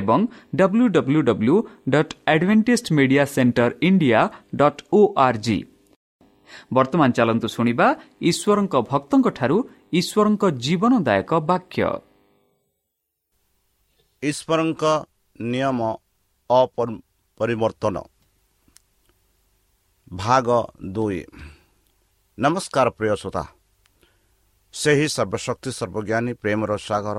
ଏବଂ W W W dot Adventist Media Centre India dot O R ବର୍ତ୍ତମାନ ଚାଲନ୍ତୁ ଶୁଣିବା ଈଶ୍ୱରଙ୍କ ଭକ୍ତଙ୍କଠାରୁ ଈଶ୍ୱରଙ୍କ ଜୀବନଦାୟକ ବାକ୍ୟ। ଈଶ୍ୱରଙ୍କ ନିୟମ ଅପରିବର୍ତ୍ତନ। ଭାଗ ଦୁଇ। ନମସ୍କାର ପ୍ରିୟ ଶ୍ରୋତା। ସେହି ସର୍ବଶକ୍ତି ସର୍ବଜ୍ଞାନୀ ପ୍ରେମର ସାଗର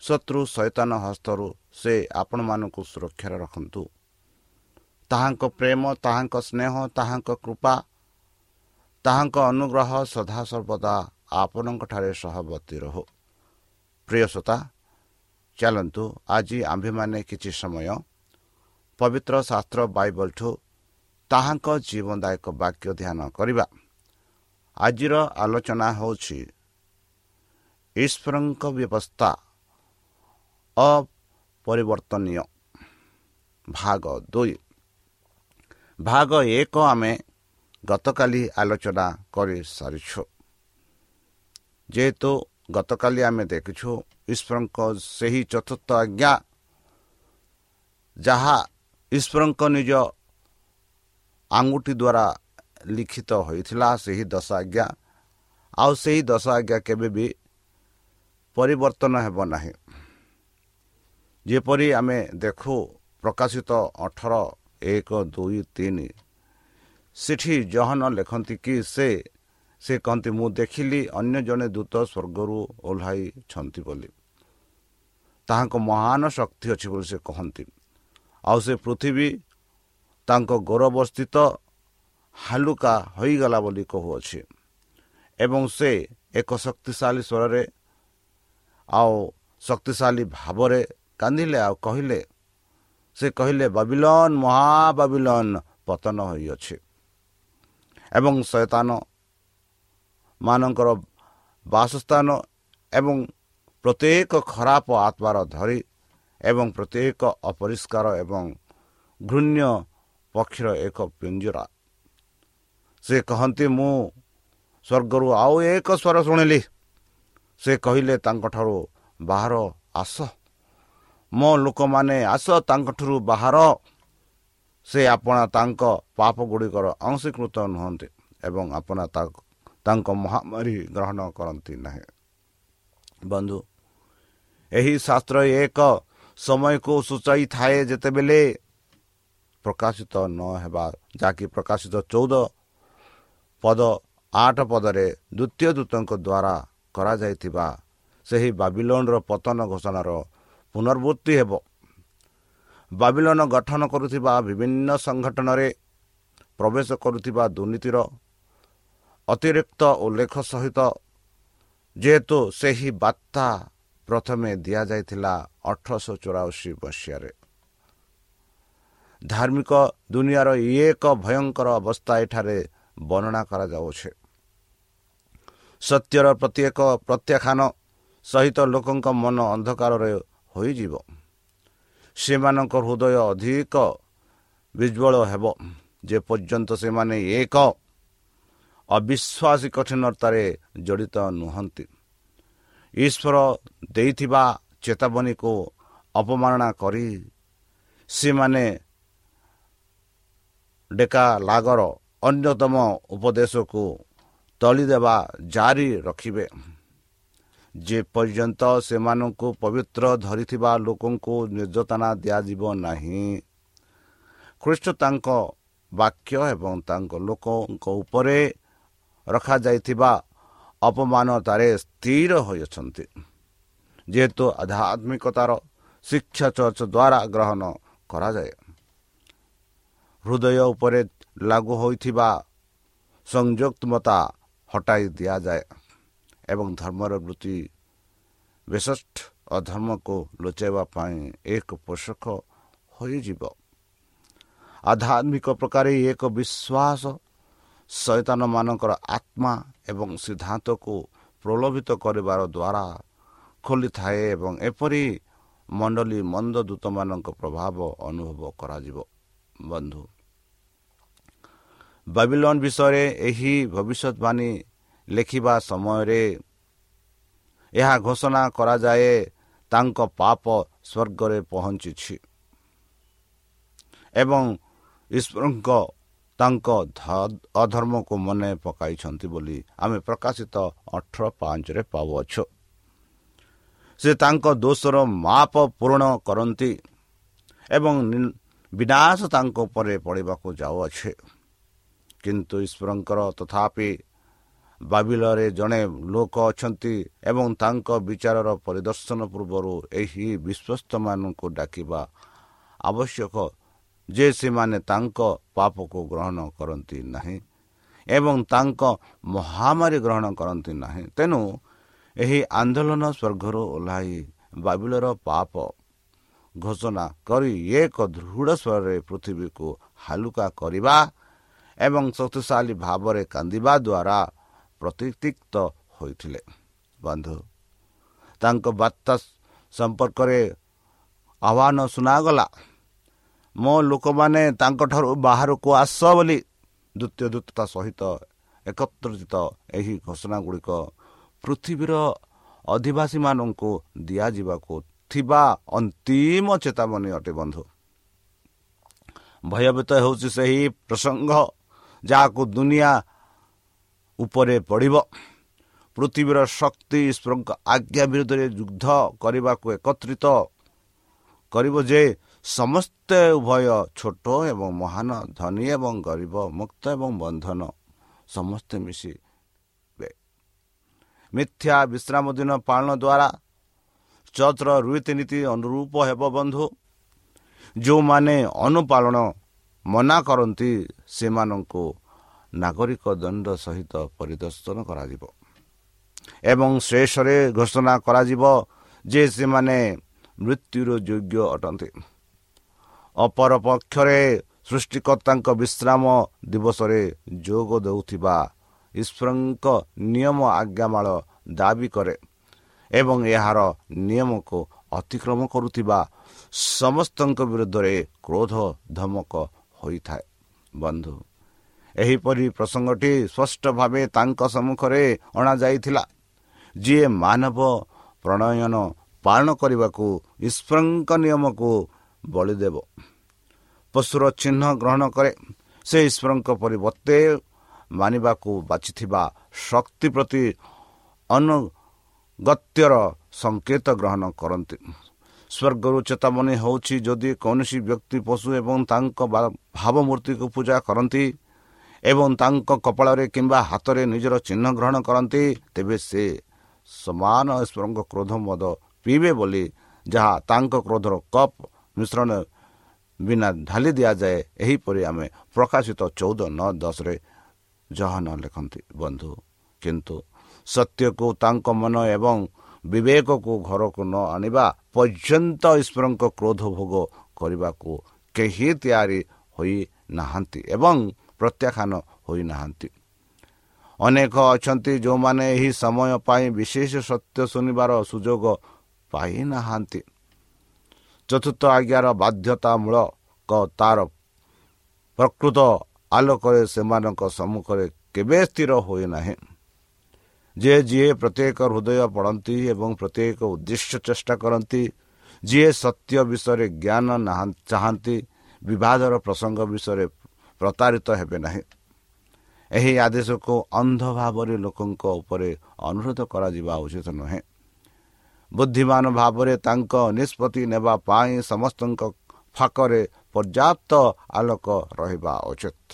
ଶତ୍ରୁ ସୈତାନ ହସ୍ତରୁ ସେ ଆପଣମାନଙ୍କୁ ସୁରକ୍ଷାରେ ରଖନ୍ତୁ। ତାହାଙ୍କ ପ୍ରେମ ତାହାଙ୍କ ସ୍ନେହ ତାହାଙ୍କ କୃପା ତାହାଙ୍କ ଅନୁଗ୍ରହ ସଦାସର୍ବଦା ଆପଣଙ୍କଠାରେ ସହବର୍ତ୍ତୀ ରହୁ। ପ୍ରିୟସତା ଚାଲନ୍ତୁ ଆଜି ଆମ୍ଭେମାନେ କିଛି ସମୟ ପବିତ୍ର ଶାସ୍ତ୍ର ବାଇବଲଠୁ ତାହାଙ୍କ ଜୀବନଦାୟକ ବାକ୍ୟ ଧ୍ୟାନ କରିବା। ଆଜିର ଆଲୋଚନା ହେଉଛି ଈଶ୍ୱରଙ୍କ ବ୍ୟବସ୍ଥା ଅପରିବର୍ତ୍ତନୀୟ। ଭାଗ ଦୁଇ। ଭାଗ ଏକ ଆମେ ଗତକାଲି ଆଲୋଚନା କରିସାରିଛୁ। ଯେହେତୁ ଗତକାଲି ଆମେ ଦେଖିଛୁ ଈଶ୍ୱରଙ୍କ ସେହି ଚତୁର୍ଥ ଆଜ୍ଞା ଯାହା ଈଶ୍ୱରଙ୍କ ନିଜ ଆଙ୍ଗୁଠି ଦ୍ୱାରା ଲିଖିତ ହୋଇଥିଲା ସେହି ଦଶ ଆଜ୍ଞା। ଆଉ ସେହି ଦଶ ଆଜ୍ଞା କେବେ ବି ପରିବର୍ତ୍ତନ ହେବ ନାହିଁ। ଯେପରି ଆମେ ଦେଖୁ ପ୍ରକାଶିତ ଅଠର ଏକ ଦୁଇ ତିନି। ସେଠି ଜହନ ଲେଖନ୍ତି କି ସେ ସେ କହନ୍ତି ମୁଁ ଦେଖିଲି ଅନ୍ୟ ଜଣେ ଦୂତ ସ୍ୱର୍ଗରୁ ଓହ୍ଲାଇଛନ୍ତି ବୋଲି। ତାହାଙ୍କ ମହାନ ଶକ୍ତି ଅଛି ବୋଲି ସେ କହନ୍ତି। ଆଉ ସେ ପୃଥିବୀ ତାଙ୍କ ଗୌରବସ୍ଥିତ ହାଲୁକା ହୋଇଗଲା ବୋଲି କହୁଅଛି। ଏବଂ ସେ ଏକ ଶକ୍ତିଶାଳୀ ସ୍ୱରରେ ଆଉ ଶକ୍ତିଶାଳୀ ଭାବରେ କାନ୍ଦିଲେ ଆଉ କହିଲେ ସେ କହିଲେ ବାବିଲନ ମହାବାବିଲନ ପତନ ହୋଇଅଛି। ଏବଂ ଶୈତାନ ମାନଙ୍କର ବାସସ୍ଥାନ ଏବଂ ପ୍ରତ୍ୟେକ ଖରାପ ଆତ୍ମାର ଧରି ଏବଂ ପ୍ରତ୍ୟେକ ଅପରିଷ୍କାର ଏବଂ ଘୃଣ୍ୟ ପକ୍ଷୀର ଏକ ପିଞ୍ଜରା। ସେ କହନ୍ତି ମୁଁ ସ୍ୱର୍ଗରୁ ଆଉ ଏକ ସ୍ୱର ଶୁଣିଲି। ସେ କହିଲେ ତାଙ୍କଠାରୁ ବାହାର ଆସ। ମୋ ଲୋକମାନେ ଆସ ତାଙ୍କଠାରୁ ବାହାର। ସେ ଆପଣ ତାଙ୍କ ପାପ ଗୁଡ଼ିକର ଅଂଶୀକୃତ ନୁହନ୍ତି ଏବଂ ଆପଣ ତାଙ୍କ ମହାମାରୀ ଗ୍ରହଣ କରନ୍ତି ନାହିଁ। ବନ୍ଧୁ ଏହି ଶାସ୍ତ୍ର ଏକ ସମୟକୁ ସୂଚାଇଥାଏ ଯେତେବେଳେ ପ୍ରକାଶିତ ନ ହେବା ଯାହାକି ପ୍ରକାଶିତ ଚଉଦ ପଦ ଆଠ ପଦରେ ଦ୍ୱିତୀୟ ଦୂତଙ୍କ ଦ୍ୱାରା କରାଯାଇଥିବା ସେହି ବାବିଲନର ପତନ ଘୋଷଣାର ପୁନର୍ବୃତ୍ତି ହେବ। ବାବିଲନ ଗଠନ କରୁଥିବା ବିଭିନ୍ନ ସଂଗଠନରେ ପ୍ରବେଶ କରୁଥିବା ଦୁର୍ନୀତିର ଅତିରିକ୍ତ ଉଲ୍ଲେଖ ସହିତ ଯେହେତୁ ସେହି ବାର୍ତ୍ତା ପ୍ରଥମେ ଦିଆଯାଇଥିଲା ଅଠରଶହ ଚଉରାଅଶୀ ମସିହାରେ। ଧାର୍ମିକ ଦୁନିଆର ଇଏ ଏକ ଭୟଙ୍କର ଅବସ୍ଥା ଏଠାରେ ବର୍ଣ୍ଣନା କରାଯାଉଛି ସତ୍ୟର ପ୍ରତ୍ୟେକ ପ୍ରତ୍ୟାଖ୍ୟାନ ସହିତ ଲୋକଙ୍କ ମନ ଅନ୍ଧକାରରେ ହୋଇଯିବ। ସେମାନଙ୍କ ହୃଦୟ ଅଧିକ ବିଜ୍ୱଳ ହେବ। ଯେପର୍ଯ୍ୟନ୍ତ ସେମାନେ ଏକ ଅବିଶ୍ୱାସୀ କଠିନତାରେ ଜଡ଼ିତ ନୁହନ୍ତି। ଈଶ୍ୱର ଦେଇଥିବା ଚେତାବନୀକୁ ଅପମାନନା କରି ସେମାନେ ଡେକା ଲାଗର ଅନ୍ୟତମ ଉପଦେଶକୁ ତଳିଦେବା ଜାରି ରଖିବେ। ଯେପର୍ଯ୍ୟନ୍ତ ସେମାନଙ୍କୁ ପବିତ୍ର ଧରିଥିବା ଲୋକଙ୍କୁ ନିର୍ଯାତନା ଦିଆଯିବ ନାହିଁ। ଖ୍ରୀଷ୍ଟ ତାଙ୍କ ବାକ୍ୟ ଏବଂ ତାଙ୍କ ଲୋକଙ୍କ ଉପରେ ରଖାଯାଇଥିବା ଅପମାନତାରେ ସ୍ଥିର ହୋଇଅଛନ୍ତି। ଯେହେତୁ ଆଧ୍ୟାତ୍ମିକତାର ଶିକ୍ଷା ଚର୍ଚ୍ଚ ଦ୍ୱାରା ଗ୍ରହଣ କରାଯାଏ। ହୃଦୟ ଉପରେ ଲାଗୁ ହୋଇଥିବା ସଂଯୁକ୍ତମତା ହଟାଇ ଦିଆଯାଏ। ଏବଂ ଧର୍ମର ବୃତ୍ତି ବିଶିଷ୍ଟ ଅଧର୍ମକୁ ଲୁଚାଇବା ପାଇଁ ଏକ ପୋଷକ ହୋଇଯିବ। ଆଧ୍ୟାତ୍ମିକ ପ୍ରକାର ଏକ ବିଶ୍ୱାସ ସୈତାନମାନଙ୍କର ଆତ୍ମା ଏବଂ ସିଦ୍ଧାନ୍ତକୁ ପ୍ରଲୋଭିତ କରିବାର ଦ୍ୱାରା ଖୋଲିଥାଏ ଏବଂ ଏପରି ମଣ୍ଡଳୀ ମନ୍ଦ ଦୂତମାନଙ୍କ ପ୍ରଭାବ ଅନୁଭବ କରାଯିବ। ବନ୍ଧୁ ବାବିଲନ୍ ବିଷୟରେ ଏହି ଭବିଷ୍ୟତବାଣୀ ଲେଖିବା ସମୟରେ ଏହା ଘୋଷଣା କରାଯାଏ ତାଙ୍କ ପାପ ସ୍ୱର୍ଗରେ ପହଞ୍ଚିଛି। ଏବଂ ଈଶ୍ୱରଙ୍କ ତାଙ୍କ ଅଧର୍ମକୁ ମନେ ପକାଇଛନ୍ତି ବୋଲି ଆମେ ପ୍ରକାଶିତ ଅଠର ପାଞ୍ଚରେ ପାଉଅଛୁ। ସେ ତାଙ୍କ ଦୋଷର ମାପ ପୂରଣ କରନ୍ତି ଏବଂ ବିନାଶ ତାଙ୍କ ଉପରେ ପଡ଼ିବାକୁ ଯାଉଅଛେ। କିନ୍ତୁ ଈଶ୍ୱରଙ୍କର ତଥାପି ବାବିଲରେ ଜଣେ ଲୋକ ଅଛନ୍ତି ଏବଂ ତାଙ୍କ ବିଚାରର ପରିଦର୍ଶନ ପୂର୍ବରୁ ଏହି ବିଶ୍ୱସ୍ତମାନଙ୍କୁ ଡାକିବା ଆବଶ୍ୟକ ଯେ ସେମାନେ ତାଙ୍କ ପାପକୁ ଗ୍ରହଣ କରନ୍ତି ନାହିଁ ଏବଂ ତାଙ୍କ ମହାମାରୀ ଗ୍ରହଣ କରନ୍ତି ନାହିଁ। ତେଣୁ ଏହି ଆନ୍ଦୋଳନ ସ୍ୱର୍ଗରୁ ଓହ୍ଲାଇ ବାବିଲର ପାପ ଘୋଷଣା କରି ଏକ ଦୃଢ଼ ସ୍ୱରରେ ପୃଥିବୀକୁ ହାଲୁକା କରିବା ଏବଂ ଶକ୍ତିଶାଳୀ ଭାବରେ କାନ୍ଦିବା ଦ୍ୱାରା ପ୍ରତିତିକ୍ତ ହୋଇଥିଲେ। ବନ୍ଧୁ ତାଙ୍କ ବାର୍ତ୍ତା ସମ୍ପର୍କରେ ଆହ୍ୱାନ ଶୁଣାଗଲା। ମୋ ଲୋକମାନେ ତାଙ୍କଠାରୁ ବାହାରକୁ ଆସ ବୋଲି ଦ୍ୱିତୀୟ ଦୂତତା ସହିତ ଏକତ୍ରିତ ଏହି ଘୋଷଣା ଗୁଡ଼ିକ ପୃଥିବୀର ଅଧିବାସୀମାନଙ୍କୁ ଦିଆଯିବାକୁ ଥିବା ଅନ୍ତିମ ଚେତାବନୀ ଅଟେ ବନ୍ଧୁ। ଭୟଭୀତ ହେଉଛି ସେହି ପ୍ରସଙ୍ଗ ଯାହାକୁ ଦୁନିଆ ଉପରେ ପଡ଼ିବ। ପୃଥିବୀର ଶକ୍ତି ଈଶ୍ୱରଙ୍କ ଆଜ୍ଞା ବିରୁଦ୍ଧରେ ଯୁଦ୍ଧ କରିବାକୁ ଏକତ୍ରିତ କରିବ ଯେ ସମସ୍ତେ ଉଭୟ ଛୋଟ ଏବଂ ମହାନ ଧନୀ ଏବଂ ଗରିବ ମୁକ୍ତ ଏବଂ ବନ୍ଧନ ସମସ୍ତେ ମିଶି ମିଥ୍ୟା ବିଶ୍ରାମ ଦିନ ପାଳନ ଦ୍ୱାରା ଚର୍ଚ୍ଚର ରୀତିନୀତି ଅନୁରୂପ ହେବ ବନ୍ଧୁ। ଯେଉଁମାନେ ଅନୁପାଳନ ମନା କରନ୍ତି ସେମାନଙ୍କୁ ନାଗରିକ ଦଣ୍ଡ ସହିତ ପରିଦର୍ଶନ କରାଯିବ। ଏବଂ ଶେଷରେ ଘୋଷଣା କରାଯିବ ଯେ ସେମାନେ ମୃତ୍ୟୁର ଯୋଗ୍ୟ ଅଟନ୍ତି। ଅପରପକ୍ଷରେ ସୃଷ୍ଟିକର୍ତ୍ତାଙ୍କ ବିଶ୍ରାମ ଦିବସରେ ଯୋଗ ଦେଉଥିବା ଈଶ୍ୱରଙ୍କ ନିୟମ ଆଜ୍ଞାମାଳ ଦାବି କରେ ଏବଂ ଏହାର ନିୟମକୁ ଅତିକ୍ରମ କରୁଥିବା ସମସ୍ତଙ୍କ ବିରୁଦ୍ଧରେ କ୍ରୋଧ ଧମକ ହୋଇଥାଏ। ବନ୍ଧୁ ଏହିପରି ପ୍ରସଙ୍ଗଟି ସ୍ପଷ୍ଟ ଭାବେ ତାଙ୍କ ସମ୍ମୁଖରେ ଅଣାଯାଇଥିଲା। ଯିଏ ମାନବ ପ୍ରଣୟନ ପାଳନ କରିବାକୁ ଈଶ୍ୱରଙ୍କ ନିୟମକୁ ବଳିଦେବ। ପଶୁର ଚିହ୍ନ ଗ୍ରହଣ କରେ। ସେ ଈଶ୍ୱରଙ୍କ ପରିବର୍ତ୍ତେ ମାନିବାକୁ ବାଛିଥିବା ଶକ୍ତି ପ୍ରତି ଅନୁଗତ୍ୟର ସଂକେତ ଗ୍ରହଣ କରନ୍ତି। ସ୍ୱର୍ଗରୁ ଚେତାବନୀ ହେଉଛି ଯଦି କୌଣସି ବ୍ୟକ୍ତି ପଶୁ ଏବଂ ତାଙ୍କ ଭାବମୂର୍ତ୍ତିକୁ ପୂଜା କରନ୍ତି ଏବଂ ତାଙ୍କ କପାଳରେ କିମ୍ବା ହାତରେ ନିଜର ଚିହ୍ନ ଗ୍ରହଣ କରନ୍ତି ତେବେ ସେ ସମାନ ଈଶ୍ୱରଙ୍କ କ୍ରୋଧ ମଦ ପିଇବେ ବୋଲି ଯାହା ତାଙ୍କ କ୍ରୋଧର କପ୍ ମିଶ୍ରଣ ବିନା ଢାଲି ଦିଆଯାଏ ଏହିପରି ଆମେ ପ୍ରକାଶିତ ଚଉଦ ନଅ ଦଶରେ ଯାହା ନ ଲେଖନ୍ତି ବନ୍ଧୁ। କିନ୍ତୁ ସତ୍ୟକୁ ତାଙ୍କ ମନ ଏବଂ ବିବେକକୁ ଘରକୁ ନ ଆଣିବା ପର୍ଯ୍ୟନ୍ତ ଈଶ୍ୱରଙ୍କ କ୍ରୋଧ ଭୋଗ କରିବାକୁ କେହି ତିଆରି ହୋଇନାହାନ୍ତି ଏବଂ ପ୍ରତ୍ୟାଖ୍ୟାନ ହୋଇନାହାନ୍ତି। ଅନେକ ଅଛନ୍ତି ଯେଉଁମାନେ ଏହି ସମୟ ପାଇଁ ବିଶେଷ ସତ୍ୟ ଶୁଣିବାର ସୁଯୋଗ ପାଇନାହାନ୍ତି। ଚତୁର୍ଥ ଆଜ୍ଞାର ବାଧ୍ୟତାମୂଳକ ତାର ପ୍ରକୃତ ଆଲୋକରେ ସେମାନଙ୍କ ସମ୍ମୁଖରେ କେବେ ସ୍ଥିର ହୋଇନାହିଁ। ଯିଏ ଯିଏ ପ୍ରତ୍ୟେକ ହୃଦୟ ପଢ଼ନ୍ତି ଏବଂ ପ୍ରତ୍ୟେକ ଉଦ୍ଦେଶ୍ୟ ଚେଷ୍ଟା କରନ୍ତି ଯିଏ ସତ୍ୟ ବିଷୟରେ ଜ୍ଞାନ ଚାହାନ୍ତି ବିବାଦର ପ୍ରସଙ୍ଗ ବିଷୟରେ ପ୍ରତାରିତ ହେବେ ନାହିଁ। ଏହି ଆଦେଶକୁ ଅନ୍ଧ ଭାବରେ ଲୋକଙ୍କ ଉପରେ ଅନୁରୋଧ କରାଯିବା ଉଚିତ ନୁହେଁ। ବୁଦ୍ଧିମାନ ଭାବରେ ତାଙ୍କ ନିଷ୍ପତ୍ତି ନେବା ପାଇଁ ସମସ୍ତଙ୍କ ଫାକରେ ପର୍ଯ୍ୟାପ୍ତ ଆଲୋକ ରହିବା ଉଚିତ।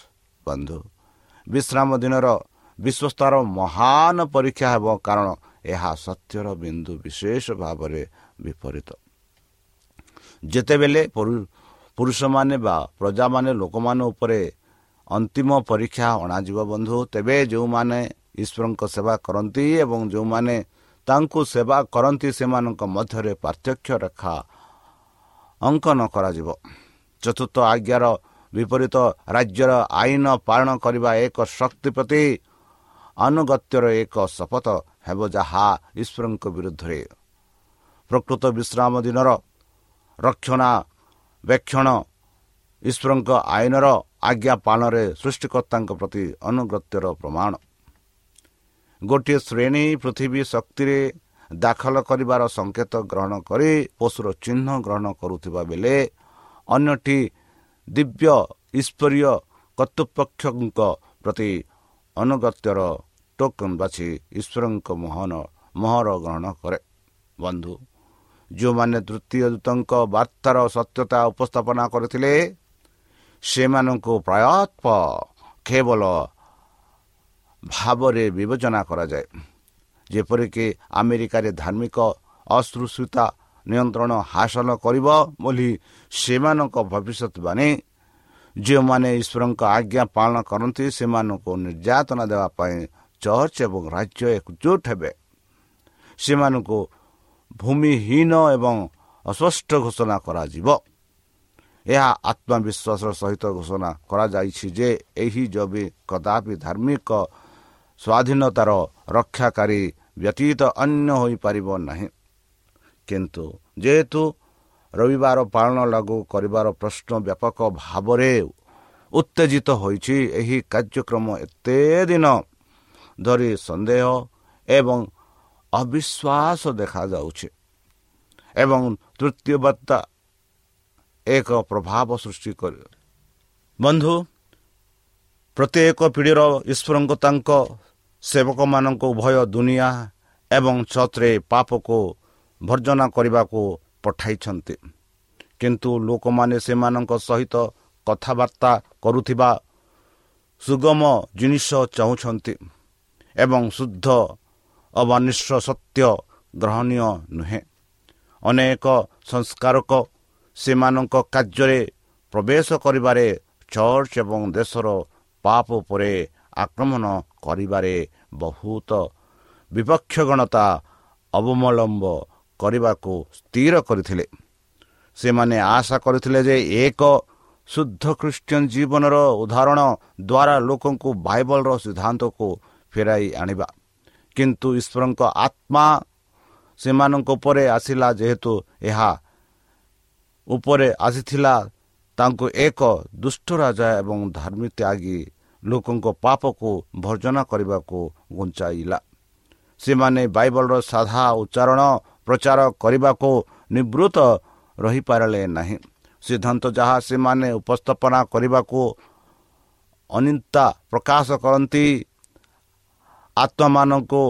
ବନ୍ଧୁ ବିଶ୍ରାମ ଦିନର ବିଶ୍ୱସ୍ତାର ମହାନ ପରୀକ୍ଷା ହେବ କାରଣ ଏହା ସତ୍ୟର ବିନ୍ଦୁ ବିଶେଷ ଭାବରେ ବିପରୀତ। ଯେତେବେଳେ ପୁରୁଷମାନେ ବା ପ୍ରଜାମାନେ ଲୋକମାନ ଉପରେ ଅନ୍ତିମ ପରୀକ୍ଷା ଅଣାଯିବ ବନ୍ଧୁ। ତେବେ ଯେଉଁମାନେ ଈଶ୍ୱରଙ୍କ ସେବା କରନ୍ତି ଏବଂ ଯେଉଁମାନେ ତାଙ୍କୁ ସେବା କରନ୍ତି ସେମାନଙ୍କ ମଧ୍ୟରେ ପାର୍ଥକ୍ୟ ରେଖା ଅଙ୍କନ କରାଯିବ। ଚତୁର୍ଥ ଆଜ୍ଞାର ବିପରୀତ ରାଜ୍ୟର ଆଇନ ପାଳନ କରିବା ଏକ ଶକ୍ତି ପ୍ରତି ଅନୁଗତ୍ୟର ଏକ ଶପଥ ହେବ ଯାହା ଈଶ୍ୱରଙ୍କ ବିରୁଦ୍ଧରେ। ପ୍ରକୃତ ବିଶ୍ରାମ ଦିନର ରକ୍ଷଣାବେକ୍ଷଣ ଈଶ୍ୱରଙ୍କ ଆଇନର ଆଜ୍ଞା ପାଳନରେ ସୃଷ୍ଟିକର୍ତ୍ତାଙ୍କ ପ୍ରତି ଅନୁଗତ୍ୟର ପ୍ରମାଣ। ଗୋଟିଏ ଶ୍ରେଣୀ ପୃଥିବୀ ଶକ୍ତିରେ ଦାଖଲ କରିବାର ସଙ୍କେତ ଗ୍ରହଣ କରି ପଶୁର ଚିହ୍ନ ଗ୍ରହଣ କରୁଥିବା ବେଳେ ଅନ୍ୟଟି ଦିବ୍ୟ ଈଶ୍ୱରୀୟ କର୍ତ୍ତୃପକ୍ଷଙ୍କ ପ୍ରତି ଅନୁଗତ୍ୟର ଟୋକନ ବାଛି ଈଶ୍ୱରଙ୍କ ମୋହନ ମୋହର ଗ୍ରହଣ କରେ। ବନ୍ଧୁ ଯେଉଁମାନେ ତୃତୀୟ ଦୂତଙ୍କ ବାର୍ତ୍ତାର ସତ୍ୟତା ଉପସ୍ଥାପନା କରିଥିଲେ ସେମାନଙ୍କୁ ପ୍ରାୟତ୍ପ କେବଳ ଭାବରେ ବିବେଚନା କରାଯାଏ। ଯେପରିକି ଆମେରିକାରେ ଧାର୍ମିକ ଅଶୃଷିତା ନିୟନ୍ତ୍ରଣ ହାସଲ କରିବ ବୋଲି ସେମାନଙ୍କ ଭବିଷ୍ୟତବାଣୀ ଯେଉଁମାନେ ଈଶ୍ୱରଙ୍କ ଆଜ୍ଞା ପାଳନ କରନ୍ତି ସେମାନଙ୍କୁ ନିର୍ଯାତନା ଦେବା ପାଇଁ ଚର୍ଚ୍ଚ ଏବଂ ରାଜ୍ୟ ଏକଜୁଟ ହେବେ। ସେମାନଙ୍କୁ ଭୂମିହୀନ ଏବଂ ଅସ୍ପଷ୍ଟ ଘୋଷଣା କରାଯିବ। ଏହା ଆତ୍ମବିଶ୍ୱାସର ସହିତ ଘୋଷଣା କରାଯାଇଛି ଯେ ଏହି ଜବି କଦାପି ଧାର୍ମିକ ସ୍ୱାଧୀନତାର ରକ୍ଷାକାରୀ ବ୍ୟତୀତ ଅନ୍ୟ ହୋଇପାରିବ ନାହିଁ। କିନ୍ତୁ ଯେହେତୁ ରବିବାର ପାଳନ ଲାଗୁ କରିବାର ପ୍ରଶ୍ନ ବ୍ୟାପକ ଭାବରେ ଉତ୍ତେଜିତ ହୋଇଛି ଏହି କାର୍ଯ୍ୟକ୍ରମ ଏତେ ଦିନ ଧରି ସନ୍ଦେହ ଏବଂ ଅବିଶ୍ୱାସ ଦେଖାଯାଉଛି ଏବଂ ତୃତୀୟ ବାର୍ତ୍ତା ଏକ ପ୍ରଭାବ ସୃଷ୍ଟି କରିବ। ବନ୍ଧୁ ପ୍ରତ୍ୟେକ ପିଢ଼ିର ଈଶ୍ୱରଙ୍କ ତାଙ୍କ ସେବକମାନଙ୍କୁ ଉଭୟ ଦୁନିଆ ଏବଂ ଛତ୍ରେ ପାପକୁ ଭର୍ଜନା କରିବାକୁ ପଠାଇଛନ୍ତି। କିନ୍ତୁ ଲୋକମାନେ ସେମାନଙ୍କ ସହିତ କଥାବାର୍ତ୍ତା କରୁଥିବା ସୁଗମ ଜିନିଷ ଚାହୁଁଛନ୍ତି ଏବଂ ଶୁଦ୍ଧ ଅବାନିଶ ସତ୍ୟ ଗ୍ରହଣୀୟ ନୁହେଁ। ଅନେକ ସଂସ୍କାରକ ସେମାନଙ୍କ କାର୍ଯ୍ୟରେ ପ୍ରବେଶ କରିବାରେ ଚର୍ଚ୍ଚ ଏବଂ ଦେଶର ପାପ ଉପରେ ଆକ୍ରମଣ କରିବାରେ ବହୁତ ବିପକ୍ଷଗଣତା ଅବମଲମ୍ବ କରିବାକୁ ସ୍ଥିର କରିଥିଲେ। ସେମାନେ ଆଶା କରିଥିଲେ ଯେ ଏକ ଶୁଦ୍ଧ ଖ୍ରୀଷ୍ଟିଆନ ଜୀବନର ଉଦାହରଣ ଦ୍ୱାରା ଲୋକଙ୍କୁ ବାଇବଲର ସିଦ୍ଧାନ୍ତକୁ ଫେରାଇ ଆଣିବା। କିନ୍ତୁ ଈଶ୍ୱରଙ୍କ ଆତ୍ମା ସେମାନଙ୍କ ଉପରେ ଆସିଲା ଯେହେତୁ ଏହା ଉପରେ ଆସିଥିଲା ତାଙ୍କୁ ଏକ ଦୁଷ୍ଟ ରାଜା ଏବଂ ଧାର୍ମୀ ତ୍ୟାଗୀ ଲୋକଙ୍କ ପାପକୁ ଭର୍ଜନା କରିବାକୁ ଘୁଞ୍ଚାଇଲା। ସେମାନେ ବାଇବଲର ସାଧା ଉଚ୍ଚାରଣ ପ୍ରଚାର କରିବାକୁ ନିବୃତ୍ତ ରହିପାରିଲେ ନାହିଁ। ସିଦ୍ଧାନ୍ତ ଯାହା ସେମାନେ ଉପସ୍ଥାପନା କରିବାକୁ ଅନିତା ପ୍ରକାଶ କରନ୍ତି ଆତ୍ମାମାନଙ୍କୁ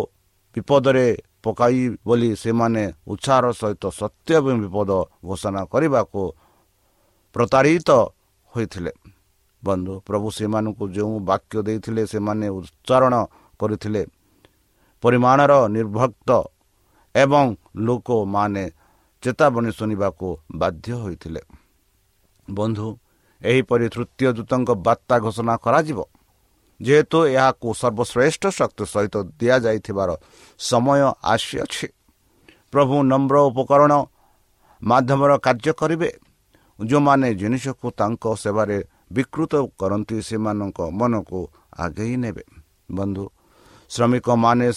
ବିପଦରେ ପକାଇ ବୋଲି ସେମାନେ ଉତ୍ସାହର ସହିତ ସତ୍ୟ ଏବଂ ବିପଦ ଘୋଷଣା କରିବାକୁ ପ୍ରତାରିତ ହୋଇଥିଲେ। ବନ୍ଧୁ ପ୍ରଭୁ ସେମାନଙ୍କୁ ଯେଉଁ ବାକ୍ୟ ଦେଇଥିଲେ ସେମାନେ ଉଚ୍ଚାରଣ କରିଥିଲେ। ପରିମାଣର ନିର୍ଭକ୍ତ ଏବଂ ଲୋକମାନେ ଚେତାବନୀ ଶୁଣିବାକୁ ବାଧ୍ୟ ହୋଇଥିଲେ। ବନ୍ଧୁ ଏହିପରି ତୃତୀୟ ଦୂତଙ୍କ ବାର୍ତ୍ତା ଘୋଷଣା କରାଯିବ। ଯେହେତୁ ଏହାକୁ ସର୍ବଶ୍ରେଷ୍ଠ ଶକ୍ତି ସହିତ ଦିଆଯାଇଥିବାର ସମୟ ଆସିଅଛି। ପ୍ରଭୁ ନମ୍ର ଉପକରଣ ମାଧ୍ୟମର କାର୍ଯ୍ୟ କରିବେ। ଯେଉଁମାନେ ଜିନିଷକୁ ତାଙ୍କ ସେବାରେ ବିକୃତ କରନ୍ତି ସେମାନଙ୍କ ମନକୁ ଆଗେଇ ନେବେ। ବନ୍ଧୁ ଶ୍ରମିକମାନେ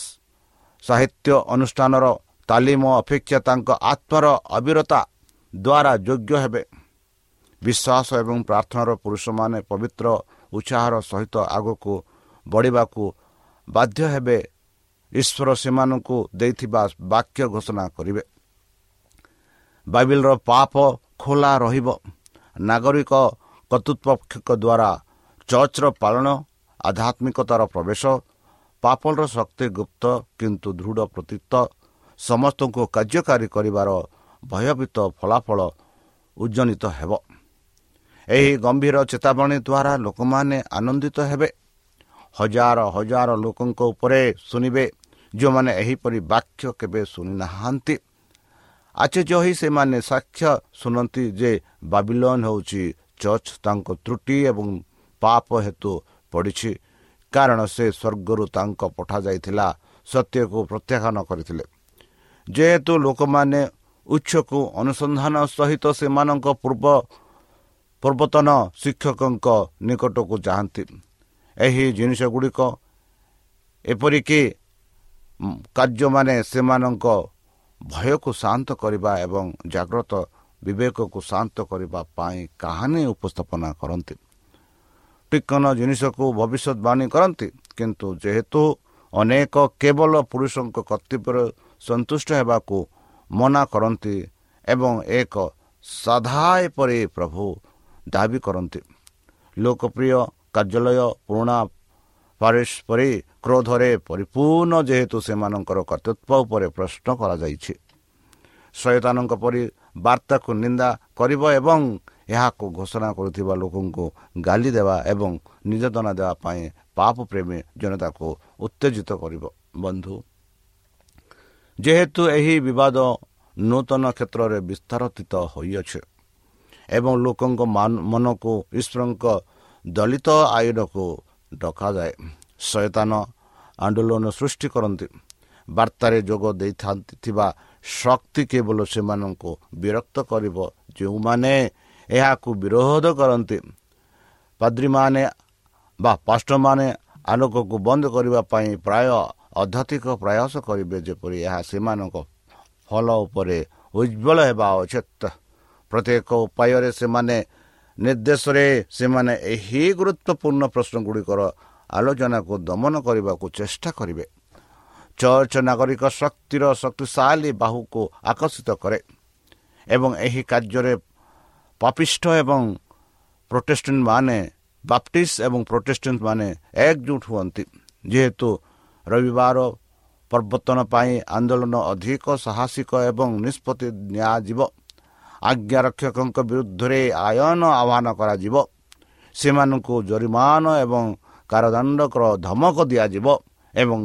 ସାହିତ୍ୟ ଅନୁଷ୍ଠାନର ତାଲିମ ଅପେକ୍ଷା ତାଙ୍କ ଆତ୍ମାର ଅବିରତା ଦ୍ୱାରା ଯୋଗ୍ୟ ହେବେ। ବିଶ୍ୱାସ ଏବଂ ପ୍ରାର୍ଥନାର ପୁରୁଷମାନେ ପବିତ୍ର ଉତ୍ସାହର ସହିତ ଆଗକୁ ବଢ଼ିବାକୁ ବାଧ୍ୟ ହେବେ। ଈଶ୍ୱର ସେମାନଙ୍କୁ ଦେଇଥିବା ବାକ୍ୟ ଘୋଷଣା କରିବେ। ବାଇବିଲର ପାପ ଖୋଲା ରହିବ। ନାଗରିକ କର୍ତ୍ତୃପକ୍ଷଙ୍କ ଦ୍ୱାରା ଚର୍ଚ୍ଚର ପାଳନ ଆଧ୍ୟାତ୍ମିକତାର ପ୍ରବେଶ ପାପଲର ଶକ୍ତି ଗୁପ୍ତ କିନ୍ତୁ ଦୃଢ଼ ପ୍ରତୀତ ସମସ୍ତଙ୍କୁ କାର୍ଯ୍ୟକାରୀ କରିବାର ଭୟଭୀତ ଫଳାଫଳ ଉଜ୍ଜନିତ ହେବ। ଏହି ଗମ୍ଭୀର ଚେତାବନୀ ଦ୍ୱାରା ଲୋକମାନେ ଆନନ୍ଦିତ ହେବେ। ହଜାର ହଜାର ଲୋକଙ୍କ ଉପରେ ଶୁଣିବେ ଯେଉଁମାନେ ଏହିପରି ବାକ୍ୟ କେବେ ଶୁଣିନାହାନ୍ତି। ଆଶ୍ଚର୍ଯ୍ୟ ହୋଇ ସେମାନେ ସାକ୍ଷ୍ୟ ଶୁଣନ୍ତି ଯେ ବାବିଲନ୍ ହେଉଛି ଚର୍ଚ୍ଚ ତାଙ୍କ ତ୍ରୁଟି ଏବଂ ପାପ ହେତୁ ପଡ଼ିଛି। କାରଣ ସେ ସ୍ୱର୍ଗରୁ ତାଙ୍କ ପଠାଯାଇଥିଲା ସତ୍ୟକୁ ପ୍ରତ୍ୟାଖ୍ୟାନ କରିଥିଲେ। ଯେହେତୁ ଲୋକମାନେ ଉତ୍ସକୁ ଅନୁସନ୍ଧାନ ସହିତ ସେମାନଙ୍କ ପୂର୍ବ ପୂର୍ବତନ ଶିକ୍ଷକଙ୍କ ନିକଟକୁ ଯାଆନ୍ତି। ଏହି ଜିନିଷ ଗୁଡ଼ିକ ଏପରିକି କାର୍ଯ୍ୟମାନେ ସେମାନଙ୍କ ଭୟକୁ ଶାନ୍ତ କରିବା ଏବଂ ଜାଗ୍ରତ ବିବେକକୁ ଶାନ୍ତ କରିବା ପାଇଁ କାହାଣୀ ଉପସ୍ଥାପନା କରନ୍ତି। ଟିକନ ଜିନିଷକୁ ଭବିଷ୍ୟତବାଣୀ କରନ୍ତି କିନ୍ତୁ ଯେହେତୁ ଅନେକ କେବଳ ପୁରୁଷଙ୍କ କର୍ତ୍ତବ୍ୟରେ ସନ୍ତୁଷ୍ଟ ହେବାକୁ ମନା କରନ୍ତି ଏବଂ ଏକ ସାଧା ଏପରି ପ୍ରଭୁ ଦାବି କରନ୍ତି। ଲୋକପ୍ରିୟ କାର୍ଯ୍ୟାଳୟ ପୁରୁଣା ପାରିଶ ପରି କ୍ରୋଧରେ ପରିପୂର୍ଣ୍ଣ ଯେହେତୁ ସେମାନଙ୍କର କର୍ତ୍ତୃତ୍ୱ ଉପରେ ପ୍ରଶ୍ନ କରାଯାଇଛି। ଶୟତାନଙ୍କ ପରି ବାର୍ତ୍ତାକୁ ନିନ୍ଦା କରିବ ଏବଂ ଏହାକୁ ଘୋଷଣା କରୁଥିବା ଲୋକଙ୍କୁ ଗାଲି ଦେବା ଏବଂ ନିର୍ଯାତନା ଦେବା ପାଇଁ ପାପ ପ୍ରେମୀ ଜନତାକୁ ଉତ୍ତେଜିତ କରିବ। ବନ୍ଧୁ ଯେହେତୁ ଏହି ବିବାଦ ନୂତନ କ୍ଷେତ୍ରରେ ବିସ୍ତାରିତ ହୋଇଅଛି ଏବଂ ଲୋକଙ୍କ ମନକୁ ଈଶ୍ୱରଙ୍କ ଦଳିତ ଆଇନକୁ ଡକାଯାଏ। ଶୟତାନ ଆନ୍ଦୋଳନ ସୃଷ୍ଟି କରନ୍ତି। ବାର୍ତ୍ତାରେ ଯୋଗ ଦେଇଥାନ୍ତି ଥିବା ଶକ୍ତି କେବଳ ସେମାନଙ୍କୁ ବିରକ୍ତ କରିବ। ଯେଉଁମାନେ ଏହାକୁ ବିରୋଧ କରନ୍ତି ପାଦ୍ରୀମାନେ ବା ପାଷ୍ଟମାନେ ଆଲୋକକୁ ବନ୍ଦ କରିବା ପାଇଁ ପ୍ରାୟ ଅଧ୍ୟାତ୍ମିକ ପ୍ରୟାସ କରିବେ ଯେପରି ଏହା ସେମାନଙ୍କ ଫଳ ଉପରେ ଉଜ୍ଜଳ ହେବା ଉଚିତ। ପ୍ରତ୍ୟେକ ଉପାୟରେ ସେମାନେ ନିର୍ଦ୍ଦେଶରେ ସେମାନେ ଏହି ଗୁରୁତ୍ୱପୂର୍ଣ୍ଣ ପ୍ରଶ୍ନ ଗୁଡ଼ିକର ଆଲୋଚନାକୁ ଦମନ କରିବାକୁ ଚେଷ୍ଟା କରିବେ। ଚର୍ଚ୍ଚ ନାଗରିକ ଶକ୍ତିର ଶକ୍ତିଶାଳୀ ବାହୁକୁ ଆକର୍ଷିତ କରେ ଏବଂ ଏହି କାର୍ଯ୍ୟରେ ପାପିଷ୍ଠ ଏବଂ ପ୍ରୋଟେଷ୍ଟାଣ୍ଟ ମାନେ ବାପ୍ଟିଷ୍ଟ ଏବଂ ପ୍ରୋଟେଷ୍ଟାଣ୍ଟ ମାନେ ଏକଜୁଟ ହୁଅନ୍ତି। ଯେହେତୁ ରବିବାର ପ୍ରବର୍ତ୍ତନ ପାଇଁ ଆନ୍ଦୋଳନ ଅଧିକ ସାହସିକ ଏବଂ ନିଷ୍ପତ୍ତି ନିଆଯିବ। ଆଜ୍ଞା ରକ୍ଷକଙ୍କ ବିରୁଦ୍ଧରେ ଆୟନ ଆହ୍ୱାନ କରାଯିବ। ସେମାନଙ୍କୁ ଜରିମାନ ଏବଂ କାରଦଣ୍ଡକର ଧମକ ଦିଆଯିବ ଏବଂ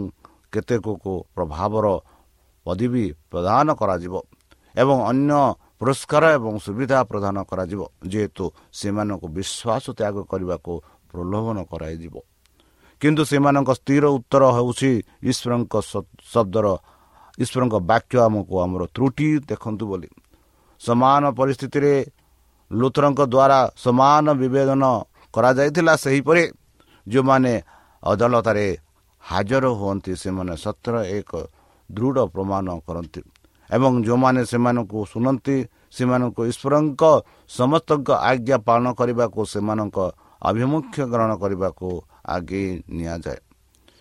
କେତେକକୁ ପ୍ରଭାବର ପଦବୀ ପ୍ରଦାନ କରାଯିବ ଏବଂ ଅନ୍ୟ ପୁରସ୍କାର ଏବଂ ସୁବିଧା ପ୍ରଦାନ କରାଯିବ ଯେହେତୁ ସେମାନଙ୍କୁ ବିଶ୍ୱାସ ତ୍ୟାଗ କରିବାକୁ ପ୍ରଲୋଭନ କରାଯିବ। କିନ୍ତୁ ସେମାନଙ୍କ ସ୍ଥିର ଉତ୍ତର ହେଉଛି ଈଶ୍ୱରଙ୍କ ଶବ୍ଦର ଈଶ୍ୱରଙ୍କ ବାକ୍ୟ ଆମକୁ ଆମର ତ୍ରୁଟି ଦେଖନ୍ତୁ ବୋଲି। ସମାନ ପରିସ୍ଥିତିରେ ଲୁଥରଙ୍କ ଦ୍ୱାରା ସମାନ ବିବେଦନ କରାଯାଇଥିଲା ସେହିପରି ଯେଉଁମାନେ ଅଦାଲତରେ ହାଜର ହୁଅନ୍ତି ସେମାନେ ସତ୍ୟର ଏକ ଦୃଢ଼ ପ୍ରମାଣ କରନ୍ତି ଏବଂ ଯେଉଁମାନେ ସେମାନଙ୍କୁ ଶୁଣନ୍ତି ସେମାନଙ୍କୁ ଈଶ୍ୱରଙ୍କ ସମସ୍ତଙ୍କ ଆଜ୍ଞା ପାଳନ କରିବାକୁ ସେମାନଙ୍କ ଆଭିମୁଖ୍ୟ ଗ୍ରହଣ କରିବାକୁ ଆଗେଇ ନିଆଯାଏ।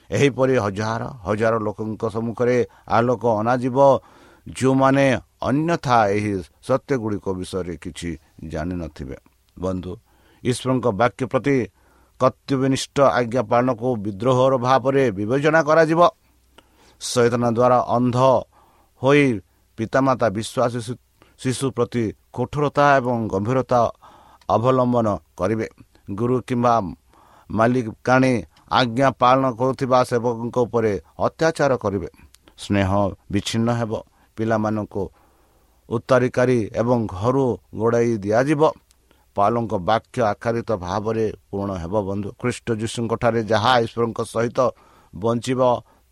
ଏହିପରି ହଜାର ହଜାର ଲୋକଙ୍କ ସମ୍ମୁଖରେ ଆଲୋକ ଅଣାଯିବ ଯେଉଁମାନେ ଅନ୍ୟଥା ଏହି ସତ୍ୟ ଗୁଡ଼ିକ ବିଷୟରେ କିଛି ଜାଣିନଥିବେ ବନ୍ଧୁ ଈଶ୍ୱରଙ୍କ ବାକ୍ୟ ପ୍ରତି କର୍ତ୍ତବ୍ୟନିଷ୍ଠ ଆଜ୍ଞା ପାଳନକୁ ବିଦ୍ରୋହର ଭାବରେ ବିବେଚନା କରାଯିବ। ସଚେତନ ଦ୍ୱାରା ଅନ୍ଧ ହୋଇ ପିତାମାତା ବିଶ୍ୱାସ ଶିଶୁ ପ୍ରତି କଠୋରତା ଏବଂ ଗମ୍ଭୀରତା ଅବଲମ୍ବନ କରିବେ। ଗୁରୁ କିମ୍ବା ମାଲିକାଣୀ ଆଜ୍ଞା ପାଳନ କରୁଥିବା ସେବକଙ୍କ ଉପରେ ଅତ୍ୟାଚାର କରିବେ। ସ୍ନେହ ବିଚ୍ଛିନ୍ନ ହେବ। ପିଲାମାନଙ୍କୁ ଉତ୍ତରିକାରୀ ଏବଂ ଘରୁ ଗୋଡ଼ାଇ ଦିଆଯିବ। ପାଲଙ୍କ ବାକ୍ୟ ଆକାରିତ ଭାବରେ ପୂରଣ ହେବ ବନ୍ଧୁ। ଖ୍ରୀଷ୍ଟ ଯୀଶୁଙ୍କଠାରେ ଯାହା ଈଶ୍ୱରଙ୍କ ସହିତ ବଞ୍ଚିବ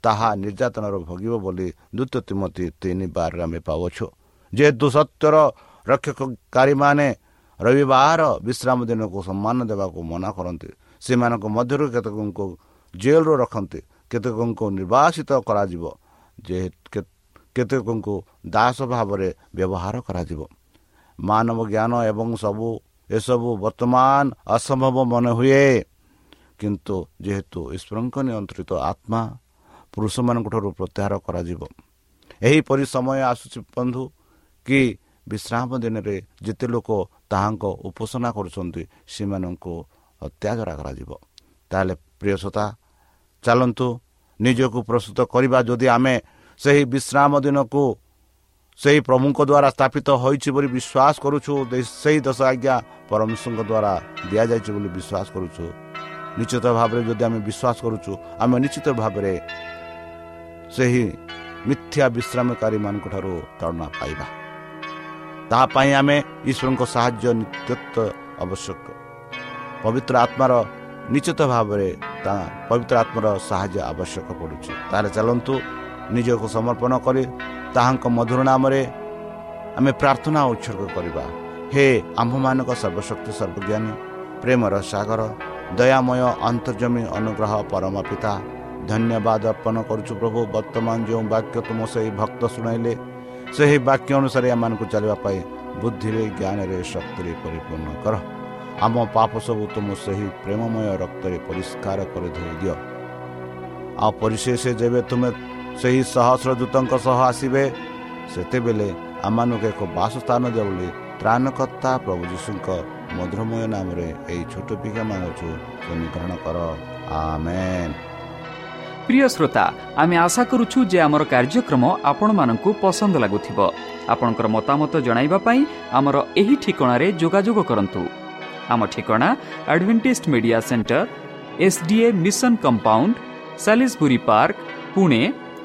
ତାହା ନିର୍ଯାତନାର ଭୋଗିବ ବୋଲି ଦ୍ୱିତୀୟ ତିମତି ତିନି ବାରରେ ଆମେ ପାଉଛୁ ଯେହେତୁ ସତ୍ୟର ରକ୍ଷକାରୀମାନେ ରବିବାର ବିଶ୍ରାମ ଦିନକୁ ସମ୍ମାନ ଦେବାକୁ ମନା କରନ୍ତି ସେମାନଙ୍କ ମଧ୍ୟରୁ କେତେକଙ୍କୁ ଜେଲରୁ ରଖନ୍ତି କେତେକଙ୍କୁ ନିର୍ବାସିତ କରାଯିବ। ଯେ କେତେକଙ୍କୁ ଦାସ ଭାବରେ ବ୍ୟବହାର କରାଯିବ। ମାନବ ଜ୍ଞାନ ଏବଂ ସବୁ ଏସବୁ ବର୍ତ୍ତମାନ ଅସମ୍ଭବ ମନେ ହୁଏ କିନ୍ତୁ ଯେହେତୁ ଈଶ୍ୱରଙ୍କ ନିୟନ୍ତ୍ରିତ ଆତ୍ମା ପୁରୁଷମାନଙ୍କ ଠାରୁ ପ୍ରତ୍ୟାହାର କରାଯିବ। ଏହିପରି ସମୟ ଆସୁଛି ବନ୍ଧୁ କି ବିଶ୍ରାମ ଦିନରେ ଯେତେ ଲୋକ ତାହାଙ୍କ ଉପାସନା କରୁଛନ୍ତି ସେମାନଙ୍କୁ ଅତ୍ୟାଚାର କରାଯିବ। ତାହେଲେ ପ୍ରିୟସତା ଚାଲନ୍ତୁ ନିଜକୁ ପ୍ରସ୍ତୁତ କରିବା। ଯଦି ଆମେ ସେହି ବିଶ୍ରାମ ଦିନକୁ ସେହି ପ୍ରଭୁଙ୍କ ଦ୍ୱାରା ସ୍ଥାପିତ ହୋଇଛି ବୋଲି ବିଶ୍ୱାସ କରୁଛୁ ସେହି ଦଶ ଆଜ୍ଞା ପରମେଶ୍ୱରଙ୍କ ଦ୍ୱାରା ଦିଆଯାଇଛି ବୋଲି ବିଶ୍ୱାସ କରୁଛୁ। ନିଶ୍ଚିତ ଭାବରେ ଯଦି ଆମେ ବିଶ୍ୱାସ କରୁଛୁ ଆମେ ନିଶ୍ଚିତ ଭାବରେ ସେହି ମିଥ୍ୟା ବିଶ୍ରାମକାରୀମାନଙ୍କ ଠାରୁ ତଳନା ପାଇବା। ତାହା ପାଇଁ ଆମେ ଈଶ୍ୱରଙ୍କ ସାହାଯ୍ୟ ନିତ୍ୟତ୍ୱ ଆବଶ୍ୟକ। ପବିତ୍ର ଆତ୍ମାର ନିଶ୍ଚିତ ଭାବରେ ତାହା ପବିତ୍ର ଆତ୍ମାର ସାହାଯ୍ୟ ଆବଶ୍ୟକ ପଡ଼ୁଛି। ତାହେଲେ ଚାଲନ୍ତୁ ନିଜକୁ ସମର୍ପଣ କରି ତାହାଙ୍କ ମଧୁର ନାମରେ ଆମେ ପ୍ରାର୍ଥନା ଉତ୍ସର୍ଗ କରିବା। ହେ ଆମ୍ଭମାନଙ୍କ ସର୍ବଶକ୍ତି ସର୍ବଜ୍ଞାନୀ ପ୍ରେମର ସାଗର ଦୟାମୟ ଅନ୍ତର୍ଜମୀ ଅନୁଗ୍ରହ ପରମ ପିତା ଧନ୍ୟବାଦ ଅର୍ପଣ କରୁଛୁ ପ୍ରଭୁ ବର୍ତ୍ତମାନ ଯେଉଁ ବାକ୍ୟ ତୁମ ସେହି ଭକ୍ତ ଶୁଣାଇଲେ ସେହି ବାକ୍ୟ ଅନୁସାରେ ଏମାନଙ୍କୁ ଚାଲିବା ପାଇଁ ବୁଦ୍ଧିରେ ଜ୍ଞାନରେ ଶକ୍ତିରେ ପରିପୂର୍ଣ୍ଣ କର। ଆମ ପାପ ସବୁ ତୁମ ସେହି ପ୍ରେମମୟ ରକ୍ତରେ ପରିଷ୍କାର କରି ଧୋଇ ଦିଅ। ଆଉ ପରିଶେଷ ଯେବେ ତୁମେ ସେହି ସହସ୍ରଦୂତଙ୍କ ସହ ଆସିବେ। ସେତେବେଳେ ଆମମାନଙ୍କୁ ଏକ ବାସସ୍ଥାନ ଦେବ ବୋଲି ତ୍ରାଣକର୍ତ୍ତା ପ୍ରଭୁ ଯୀଶୁଙ୍କ ମଧୁରମୟ ନାମରେ ଏହି ଛୋଟ ପିକା ମାନଙ୍କୁ ସମୀକରଣ କର। ପ୍ରିୟ ଶ୍ରୋତା ଆମେ ଆଶା କରୁଛୁ ଯେ ଆମର କାର୍ଯ୍ୟକ୍ରମ ଆପଣମାନଙ୍କୁ ପସନ୍ଦ ଲାଗୁଥିବ। ଆପଣଙ୍କର ମତାମତ ଜଣାଇବା ପାଇଁ ଆମର ଏହି ଠିକଣାରେ ଯୋଗାଯୋଗ କରନ୍ତୁ। ଆମ ଠିକଣା Adventist Media Centre S D A mission compound Salisbury Park Pune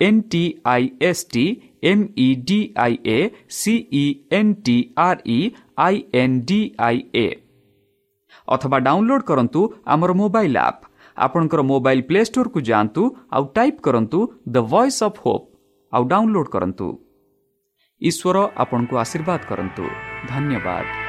N T I S T M E D I A C E N T R E I N D I A ଅଥବା download କରନ୍ତୁ ଆମର mobile app ଆପଣଙ୍କର mobile play ଷ୍ଟୋରକୁ ଯାଆନ୍ତୁ ଆଉ type କରନ୍ତୁ ଦ voice of Hope ଆଉ download କରନ୍ତୁ ଈଶ୍ୱର ଆପଣଙ୍କୁ ଆଶୀର୍ବାଦ କରନ୍ତୁ ଧନ୍ୟବାଦ